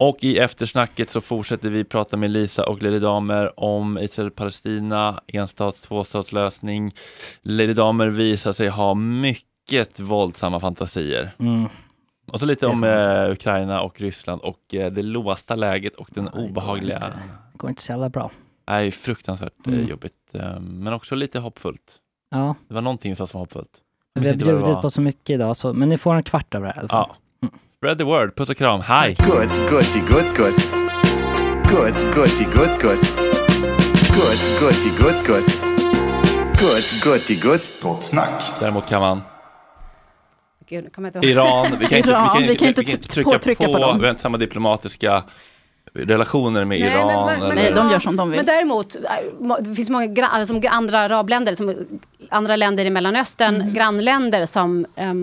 Och i eftersnacket så fortsätter vi prata med Lisa och Lady Damer om Israel-Palestina, enstats tvåstatslösning. Lady Damer visar sig ha mycket våldsamma fantasier. Mm. Och så lite om eh, Ukraina och Ryssland och eh, det låsta läget och den det går obehagliga... inte. Det går inte så jävla bra. Det är fruktansvärt eh, Mm. jobbigt, eh, men också lite hoppfullt. Ja, Det var någonting som var hoppfullt. vi har bjudit på så mycket idag, så, men ni får en kvart av det här i alla fall. Ja. Spread the word, puss och kram, hej! Good, goody, good, good. Good, goody, good, good. Good, goody, good, good. Good, goody, good. Gott snack. Däremot kan man Gud, nu kommer jag inte ihåg. Iran, vi kan inte, Iran, vi kan, vi kan inte vi kan trycka påtrycka på, på dem. vi har inte samma diplomatiska relationer med Nej, Iran? men- men- eller? Nej, de gör som de vill. Men däremot, äh, det finns många alltså, andra arabländer, som, andra länder i Mellanöstern, Mm. grannländer som, eh,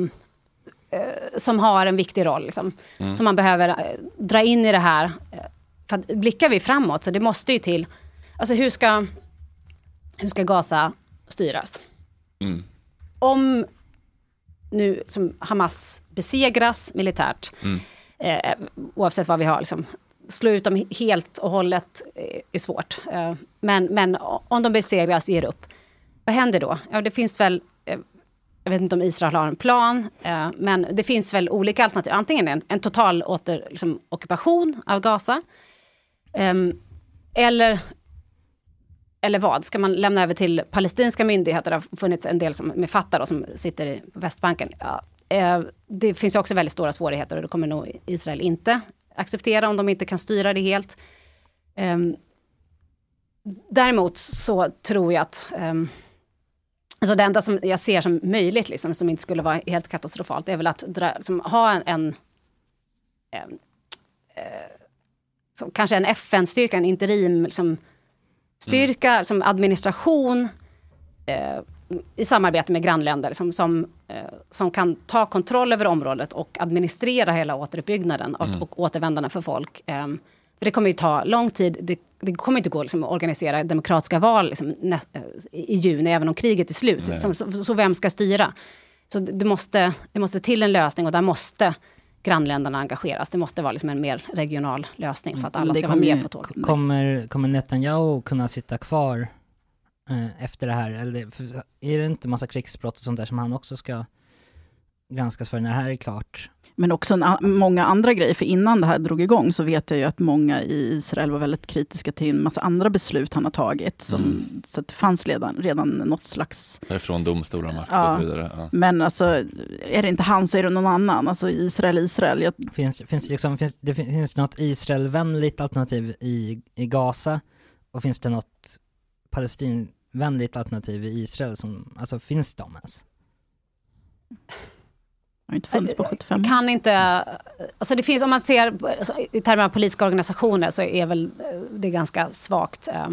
som har en viktig roll. Liksom, Som man behöver eh, dra in i det här. Eh, För att blickar vi framåt, så det måste ju till, alltså hur ska, hur ska Gaza styras? Mm. Om nu som Hamas besegras militärt, eh, oavsett vad vi har, liksom, slå ut dem helt och hållet eh, är svårt. Eh, men, men om de besegras, ger upp, vad händer då? Ja, det finns väl, eh, jag vet inte om Israel har en plan, eh, men det finns väl olika alternativ. Antingen en, en total åter, liksom, ockupation av Gaza, ehm, eller eller vad? Ska man lämna över till palestinska myndigheter? Det har funnits en del som, med Fatah då, som sitter på Västbanken. Ja, eh, det finns också väldigt stora svårigheter och det kommer nog Israel inte acceptera om de inte kan styra det helt. Ehm, däremot så tror jag att ehm, ehm, Alltså det enda som jag ser som möjligt, liksom, som inte skulle vara helt katastrofalt, är väl att dra, liksom, ha en, en, en eh, kanske en FN-styrka, en interim liksom, styrka, som administration eh, i samarbete med grannländer liksom, som, eh, som kan ta kontroll över området och administrera hela återuppbyggnaden och, och återvändandet för folk. Eh, för det kommer ju ta lång tid. Det, det kommer inte gå liksom, att organisera demokratiska val liksom, nä, eh, i juni, även om kriget är slut. Så, så, så vem ska styra? Så det måste, det måste till en lösning och där måste grannländerna engageras. Det måste vara liksom en mer regional lösning för att alla ska vara med på tåget. Kommer, kommer Netanyahu kunna sitta kvar eh, efter det här? Eller är det inte massa krigsbrott och sånt där som han också ska granskas för när det här är klart? Men också en, a- många andra grejer, för innan det här drog igång så vet jag ju att många i Israel var väldigt kritiska till en massa andra beslut han har tagit. Som, Mm. Så att det fanns redan, redan något slags... Från domstolar och makt Ja. och så vidare. Ja. Men alltså, är det inte han så är det någon annan. Alltså Israel, Israel. Jag, Finns, finns, det liksom, finns, det fin- finns något Israelvänligt alternativ i, i Gaza? Och finns det något Palestinvänligt alternativ i Israel? Som, alltså finns de ens? Har inte funnits på 75 år. kan inte, alltså det finns, om man ser alltså, i termer av politiska organisationer så är väl eh, det ganska svagt. eh,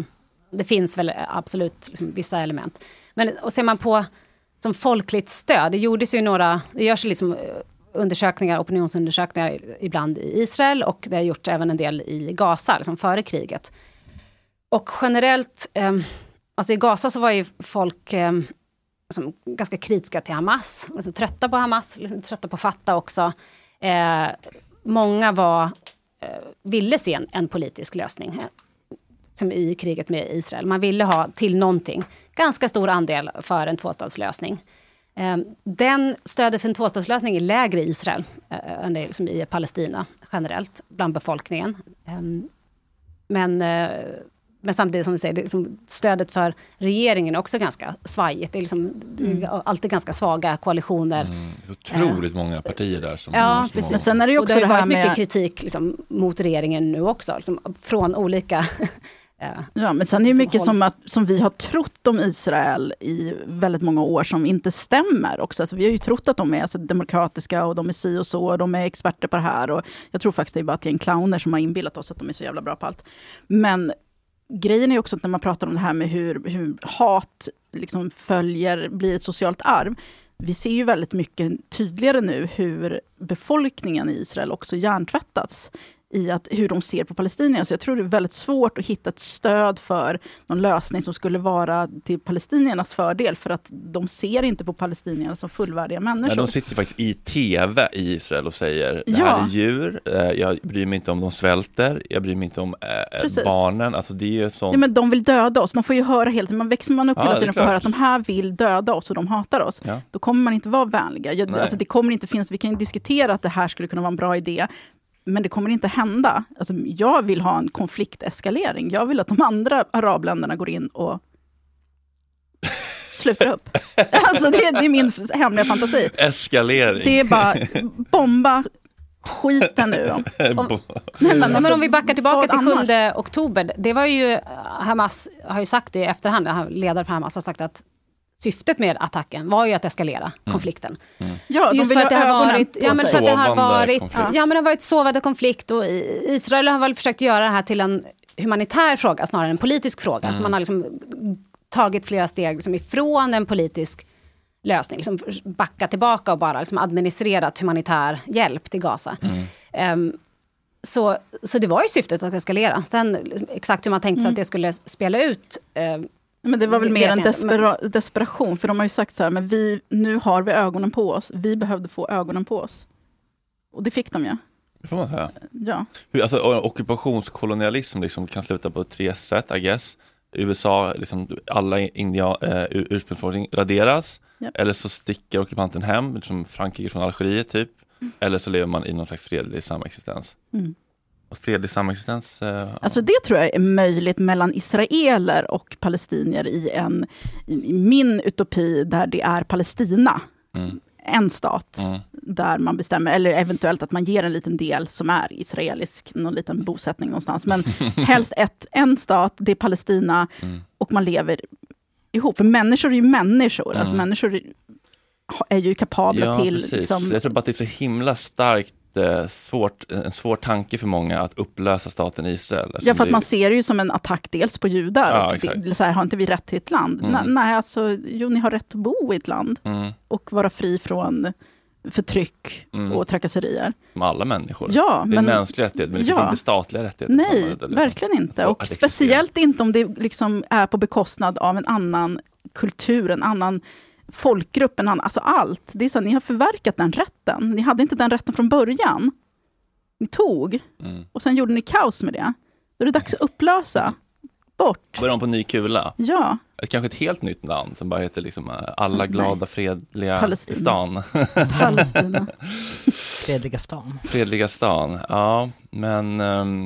Det finns väl absolut liksom vissa element. Men och ser man på som folkligt stöd, det gjordes ju några, det görs ju liksom eh, undersökningar, opinionsundersökningar ibland i Israel och det har gjorts även en del i Gaza, liksom före kriget. Och generellt, eh, alltså i Gaza så var ju folk eh, liksom, ganska kritiska till Hamas, liksom, trötta på Hamas, liksom, trötta på Fatah också. Eh, många var, eh, ville se en, en politisk lösning, eh, som i kriget med Israel. Man ville ha till någonting, ganska stor andel för en tvåstatslösning. Eh, den stödet för en tvåstatslösning är lägre i Israel eh, än det är liksom i Palestina generellt, bland befolkningen. Eh, men, eh, men samtidigt som du säger, liksom, stödet för regeringen är också ganska svajigt. Det är, liksom, är alltid ganska svaga koalitioner. Mm. Det är otroligt många partier där som Ja, precis. har- Men sen är det ju och det också har det här varit mycket med... kritik liksom, mot regeringen nu också, liksom, från olika... eh, Ja, men sen är det mycket håll. som, att, som vi har trott om Israel i väldigt många år som inte stämmer också. Alltså, vi har ju trott att de är alltså, demokratiska och de är si och så, och de är experter på det här. Och jag tror faktiskt det är bara ett gäng clowner som har inbillat oss att de är så jävla bra på allt. Men grejen är också att när man pratar om det här med hur, hur hat liksom följer, blir ett socialt arv. Vi ser ju väldigt mycket tydligare nu hur befolkningen i Israel också hjärntvättats i att, hur de ser på palestinierna. Så jag tror det är väldigt svårt att hitta ett stöd för någon lösning som skulle vara till palestiniernas fördel, för att de ser inte på palestinierna som fullvärdiga människor. Nej, de sitter faktiskt i tv i Israel och säger det Ja. här är djur, eh, jag bryr mig inte om de svälter, jag bryr mig inte om Precis. barnen. Alltså det är sånt. Ja, men de vill döda oss. De får ju höra hela tiden. Man växer man upp Ja, hela tiden och får höra att de här vill döda oss och de hatar oss. Ja. Då kommer man inte vara vänliga. Jag, alltså, det kommer inte finnas, vi kan diskutera att det här skulle kunna vara en bra idé. Men det kommer inte hända. Alltså, jag vill ha en konflikteskalering. Jag vill att de andra arabländerna går in och slutar upp. Alltså, det, är- det är min hemliga fantasi. Eskalering. Det är bara bomba skiten nu då. Om- Nej, men om vi backar tillbaka till 7 annars? oktober. Det var ju, Hamas har ju sagt det i efterhand, han- ledare för Hamas har sagt att syftet med attacken var ju att eskalera konflikten. Ja, de Just för att det ha har varit, ja, men för att det har varit, konflikt. ja, men det har varit sovande konflikt och i- Israel har väl försökt göra det här till en humanitär fråga snarare än en politisk fråga. Så man har liksom tagit flera steg liksom ifrån en politisk lösning, liksom backat tillbaka och bara liksom administrerat humanitär hjälp till Gaza. Ehm, så, så det var ju syftet att eskalera. Sen exakt hur man tänkte sig att det skulle spela ut, ehm, Men det var väl Det mer en inte, men- despera- desperation, för de har ju sagt så här, men vi, nu har vi ögonen på oss. Vi behövde få ögonen på oss. Och det fick de ju. Det får man säga. Ja. Hur, alltså, ockupationskolonialism liksom kan sluta på tre sätt, I guess. USA, liksom, alla india, eh, ur- ursprungsbefolkning raderas. Ja. Eller så sticker ockupanten hem, som Frankrike från Algeriet typ. Eller så lever man i någon slags fredlig samexistens. Mm. Och fredlig samexistens, eh, Alltså det tror jag är möjligt mellan israeler och palestinier i en, i min utopi där det är Palestina. Mm. En stat Mm. där man bestämmer, eller eventuellt att man ger en liten del som är israelisk, någon liten bosättning någonstans. Men helst ett, en stat, det är Palestina, Mm. och man lever ihop. För människor är ju människor, alltså Mm. människor är ju kapabla Ja, till... precis. Liksom, Jag tror bara att det är så himla starkt eh, svårt, en svår tanke för många att upplösa staten Israel. Ja, för att man ser det ju som en attack dels på judar. Ja, och det, så här, har inte vi rätt till ett land? Mm. Nej, alltså, jo, ni har rätt att bo i ett land Mm, och vara fri från förtryck Mm. och trakasserier. som alla människor. Ja, det är en men, mänsklig rättighet, men det Ja. finns inte statliga rättigheter. nej, eller? verkligen inte. Och speciellt inte om det liksom är på bekostnad av en annan kultur, en annan folkgrupp, en annan, alltså allt. Det är så, att ni har förverkat den rätten. Ni hade inte den rätten från början. Ni tog, Mm. och sen gjorde ni kaos med det. Då är det dags att upplösa. Bort. Börjar om på ny kula. Ja. Ett, kanske ett helt nytt land som bara heter liksom eh, alla Nej. glada fredliga Palestina. stan. Palestina. Fredliga stan. fredliga stan, ja men I'm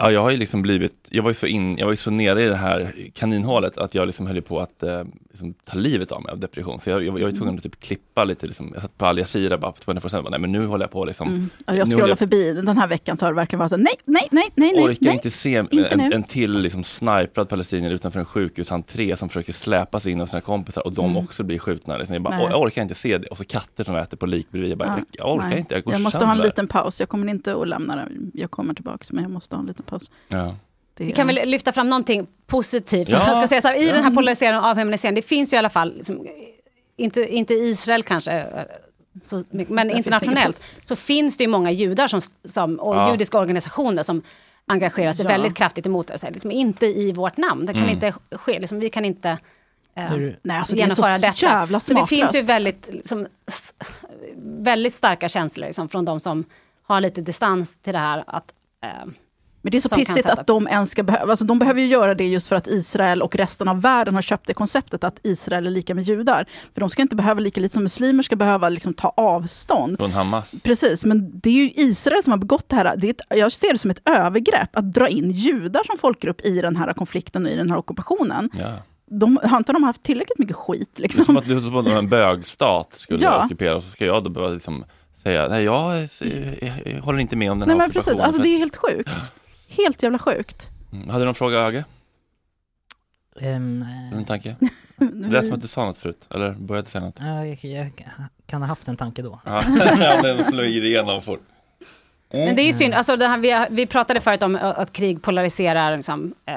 Ja, jag har ju liksom blivit, jag var ju så, in, jag var ju så nere i det här kaninhålet att jag liksom höll på att eh, liksom, ta livet av mig av depression. Så jag, jag, jag var tvungen att typ klippa lite, liksom, jag satt på Al Jazeera bara på 24 bara, nej men nu håller jag på liksom, Mm. Ja, jag scrollar jag- förbi den här veckan så har det verkligen varit så nej, nej, nej, nej, nej. orkar nej. inte se inte en, en till liksom sniprad palestinier utanför en sjukhusentré som försöker släpa sig in av sina kompisar och de Mm. också blir skjutna. Liksom. Jag, bara, jag orkar inte se det. Och så katter som äter på lik bredvid. Jag, bara, Ja, jag, orkar nej. inte, jag går Jag måste ha en sönder. liten paus. Jag kommer inte att lämna det. Jag kommer tillbaka, men jag måste ha en liten paus. Ja. Det Vi kan väl lyfta fram någonting positivt. Ja. Jag ska säga så här, I Ja. den här polariseringen och avhumaniserningen, det finns ju i alla fall, liksom, inte, inte Israel kanske, eh, så, men internationellt, så finns det ju många judar som, som, och Ja. judiska organisationer som engagerar sig Ja. väldigt kraftigt emot det. Så här, liksom, inte i vårt namn, det kan Mm. inte ske. Liksom, vi kan inte eh, Hur- Nej, alltså det är genomföra så detta. jävla så det finns ju väldigt, liksom, väldigt starka känslor liksom, från de som har lite distans till det här. Att, eh, Men det är så pissigt att de ens ska behöva, alltså de behöver ju göra det just för att Israel och resten av världen har köpt det konceptet att Israel är lika med judar. För de ska inte behöva, lika lite som muslimer ska behöva liksom ta avstånd. Från Hamas. Precis, men det är ju Israel som har begått det här. Det är ett, jag ser det som ett övergrepp att dra in judar som folkgrupp i den här konflikten och i den här ockupationen. Ja. De, har inte de haft tillräckligt mycket skit? Det är Liksom? som att, det är som att en bögstat skulle Ja. ockupera och så ska jag då behöva liksom säga nej jag, jag, jag håller inte med om den Nej här men precis, alltså det är helt sjukt. Helt jävla sjukt. Mm. Hade du någon fråga Öge? Ehm, En tanke? Det lät som att du sa något förut, eller började säga något? ja, jag, jag kan ha haft en tanke då. Ja, den slog igenom fort. Men det är ju synd, alltså det här, vi, vi pratade förut om att att krig polariserar, liksom, eh,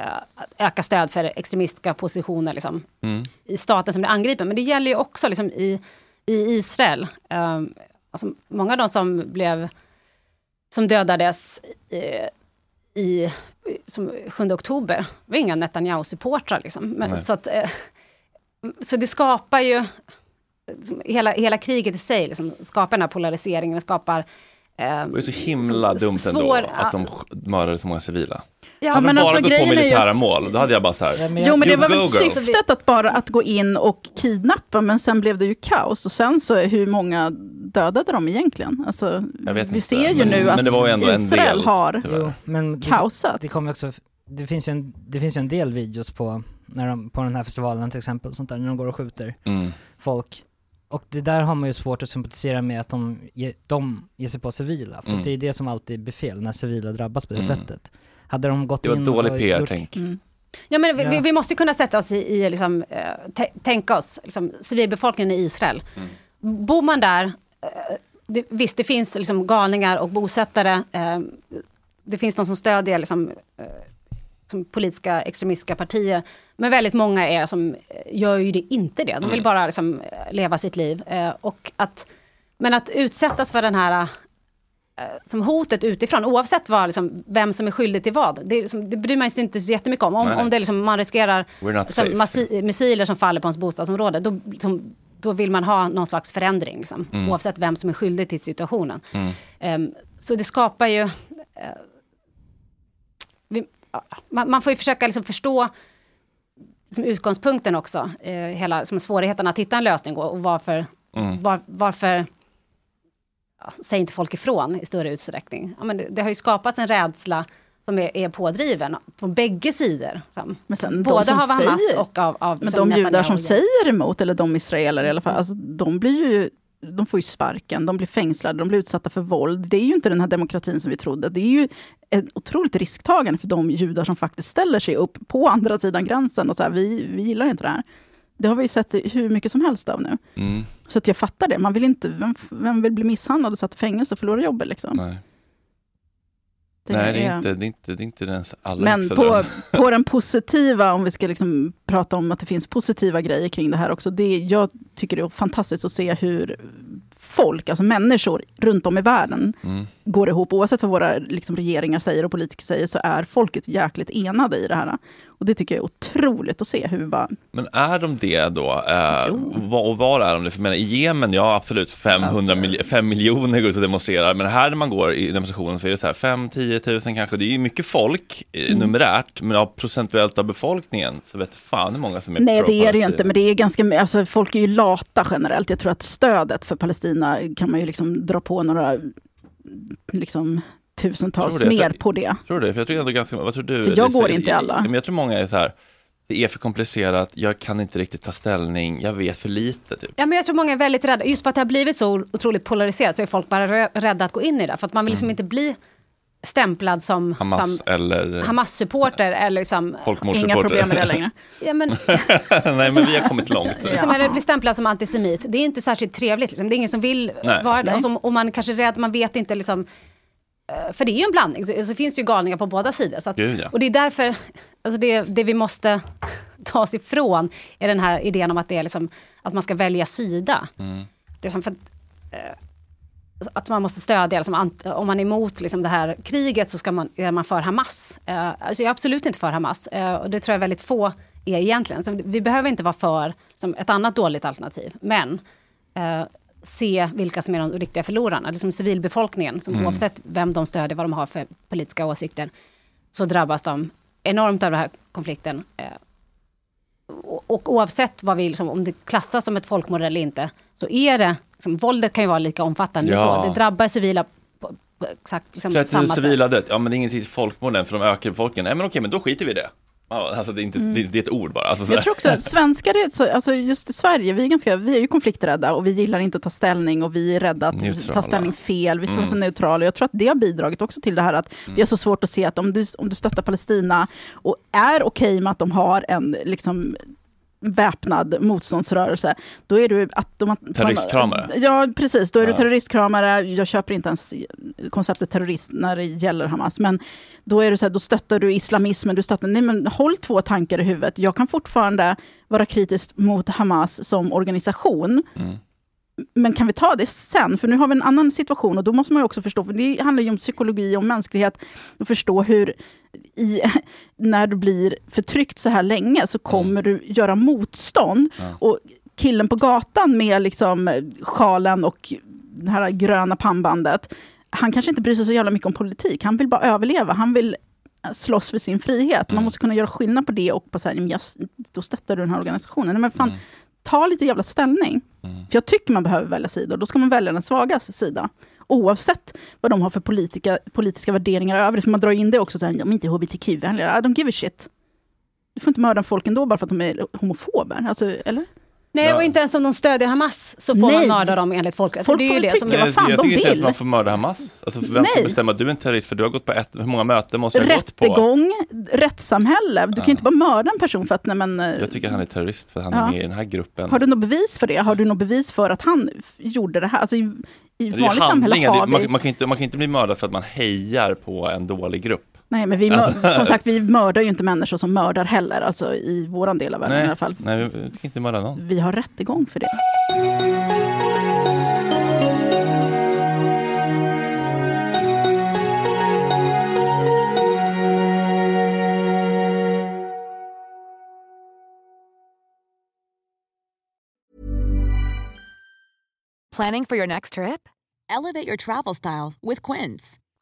öka stöd för extremistiska positioner liksom, Mm. i staten som blir angripen. Men det gäller ju också liksom, i, i Israel. Eh, alltså, många av de som blev som dödades eh, i som 7 oktober var inga Netanyahu-supportrar. Liksom. Men, så, att, eh, så det skapar ju, hela, hela kriget i sig liksom, skapar den här polariseringen och skapar eh, Det ju så himla som- dumt ändå svår- att de mördade så många civila. Ja, hade men de bara alltså, gått på är militära att- mål, då hade jag bara så här, Ja, men Jo jag, men det var väl syftet att bara att gå in och kidnappa, men sen blev det ju kaos. Och sen så, hur många dödade de egentligen? Alltså, Jag vet vi inte, ser ju men- nu men att Israel del, har jo, men kaosat. det kommer också, det finns ju en, det finns ju en del videos på, när de, på den här festivalen till exempel, sånt där, när de går och skjuter mm, folk. Och det där har man ju svårt att sympatisera med att de, ge, de ger sig på civila, för Mm. det är det som alltid blir fel, när civila drabbas på det Mm. sättet. Hade de gått det var in dålig och PR gjort, tänk. Mm. Ja, men vi, Ja. vi, vi måste kunna sätta oss i, i liksom, eh, tä- tänka oss, liksom, civilbefolkningen i Israel. Bor man där, eh, det, visst det finns liksom galningar och bosättare, eh, det finns de som stödjer liksom, som politiska extremistiska partier, men väldigt många är som eh, gör ju det inte det. De vill bara liksom, eh, leva sitt liv. Eh, och att, men att utsättas för den här som hotet utifrån, oavsett vad, liksom, vem som är skyldig till vad. Det, liksom, det bryr man sig inte så jättemycket om. Om, Nej, om det liksom, man riskerar not liksom, missiler som faller på ens bostadsområde, då, liksom, då vill man ha någon slags förändring, liksom, Mm. oavsett vem som är skyldig till situationen. Ehm, så det skapar ju... eh, vi, man, man får ju försöka liksom förstå som utgångspunkten också, eh, hela som svårigheten att hitta en lösning och, och varför, Mm. var, varför ja, säger inte folk ifrån i större utsträckning. Ja, men det, det har ju skapats en rädsla som är, är pådriven från bägge sidor. Som, Men sen de både av Hamas säger- och av, av Men liksom de judar som säger emot, eller de israeler i alla fall, alltså, de blir ju de får ju sparken, de blir fängslade, de blir utsatta för våld. Det är ju inte den här demokratin som vi trodde. Det är ju ett otroligt risktagande för de judar som faktiskt ställer sig upp på andra sidan gränsen och så här, vi, vi gillar inte det här. Det har vi ju sett hur mycket som helst av nu. Mm, Så att jag fattar det. Man vill inte, vem, vem vill bli misshandlad och satt i fängelse och förlora jobbet? Liksom? nej. Nej, det är inte, det är inte, det är inte ens alla Men på, på den positiva, om vi ska liksom prata om att det finns positiva grejer kring det här också. Det, jag tycker det är fantastiskt att se hur folk, alltså människor runt om i världen, Mm. går ihop. Oavsett vad våra liksom, regeringar säger och politiker säger, så är folket jäkligt enade i det här. Och det tycker jag är otroligt att se, hur vi bara... Men är de det då? Eh, vad, och var är de det? För jag menar, I Jemen, ja absolut, 500 Alltså- mil- 5 miljoner går ut och demonstrerar, men här när man går i demonstrationen så är det så här 5-10 000 kanske. Det är ju mycket folk eh, Mm. numerärt, men av procentuellt av befolkningen så vet fan hur många som är Nej, det är det ju inte, men det är ganska... Alltså, folk är ju lata generellt. Jag tror att stödet för Palestina kan man ju liksom dra på några liksom, tusentals Tror det. mer tror- på det. Tror du det? För jag tror ändå ganska Vad tror du? För jag Lisa? går inte i alla. Men jag tror många är så här, det är för komplicerat, jag kan inte riktigt ta ställning, jag vet för lite. Typ. Ja, men jag tror många är väldigt rädda. Just för att det har blivit så otroligt polariserat så är folk bara rä- rädda att gå in i det. För att man vill liksom inte bli stämplad som Mm. Hamas som eller Hamas-supporter eller liksom... Inga problem med det längre. Ja, men, Nej, men vi har kommit långt. liksom, eller bli stämplad som antisemit. Det är inte särskilt trevligt. Liksom. Det är ingen som vill Nej. vara det. Och, som, och man kanske är rädd, man vet inte liksom... eh, För det är ju en blandning. Så, så finns det ju galningar på båda sidor. Så att, Gud, ja. Och det är därför, alltså det, det vi måste ta oss ifrån är den här idén om att, det är liksom, att man ska välja sida. Mm. Det är som för att, eh, att man måste stödja, liksom, om man är emot liksom, det här kriget så ska man, är man för Hamas. Eh, alltså jag är absolut inte för Hamas och det tror jag väldigt få är egentligen. Så vi behöver inte vara för liksom, ett annat dåligt alternativ, men se vilka som är de riktiga förlorarna. Liksom civilbefolkningen, som Mm. oavsett vem de stödjer, vad de har för politiska åsikter, så drabbas de enormt av den här konflikten. Eh, och, oavsett vad vi, liksom, om det klassas som ett folkmord eller inte, så är det, liksom, våldet kan ju vara lika omfattande. Ja. Det drabbar civila på, på exakt liksom, 30 000 samma civila sätt. dött, ja men det är till folkmord än för de ökar befolkningen. Nej men okej, men då skiter vi i det. Ja, alltså det är, inte, Mm. det, det är ett ord bara. Alltså, så Jag tror också att svenskar, är så, alltså just i Sverige, vi är, ganska, vi är ju konflikträdda och vi gillar inte att ta ställning och vi är rädda att Neutrala. ta ställning fel. Vi ska vara så Mm. neutrala. Jag tror att det har bidragit också till det här att vi har så svårt att se att om du, om du stöttar Palestina och är okej med att de har en liksom, väpnad motståndsrörelse, då är du att de... Terroristkramare. Ja, precis. Då är du Ja. terroristkramare. Jag köper inte ens konceptet terrorist när det gäller Hamas, men då, är det så här, då stöttar du islamismen, du stöttar, nej men håll två tankar i huvudet. Jag kan fortfarande vara kritisk mot Hamas som organisation, Mm. Men kan vi ta det sen? För nu har vi en annan situation och då måste man ju också förstå, för det handlar ju om psykologi och mänsklighet, och förstå hur i, när du blir förtryckt så här länge så kommer du göra motstånd. Ja. Och killen på gatan med liksom sjalen och det här gröna pannbandet, han kanske inte bryr sig så jävla mycket om politik, han vill bara överleva, han vill slåss för sin frihet. Man Mm. måste kunna göra skillnad på det och på så här, "Men jag, då stöttar du den här organisationen. Nej, men fan, Mm. Ta lite jävla ställning. Mm. För jag tycker man behöver välja sida, och då ska man välja den svagas sida. Oavsett vad de har för politika, politiska värderingar övrigt. För man drar in det också, så här, de är inte hbtq-vänliga, I don't give a shit. Du får inte mörda folk ändå bara för att de är homofober. Alltså, eller? Nej, Ja. och inte ens om de stödjer Hamas så får Nej. man mörda dem enligt folkrätten. Folk Det är ju det som... vad Nej, fan jag de tycker inte vill. man får mörda Hamas. Alltså, för vem får Nej. bestämma att du är en terrorist? För du har gått på ett, hur många möten måste jag ha gått på? Rättegång, rättssamhälle. Du kan Ja. ju inte bara mörda en person för att, nej men... eh, Jag tycker han är terrorist för han Ja. är med i den här gruppen. Har du något bevis för det? Har du något bevis för att han gjorde det här? Alltså i, i det vanligt samhälle har Det- vi... man, man, kan inte, man kan inte bli mördad för att man hejar på en dålig grupp. Nej, men vi Alltså- som sagt, vi mördar ju inte människor som mördar heller. Alltså i våran del av världen i alla fall. nej, vi vi kan inte mörda någon. Vi har rättegång för det. Planning for your next trip? Elevate your travel style with Quince.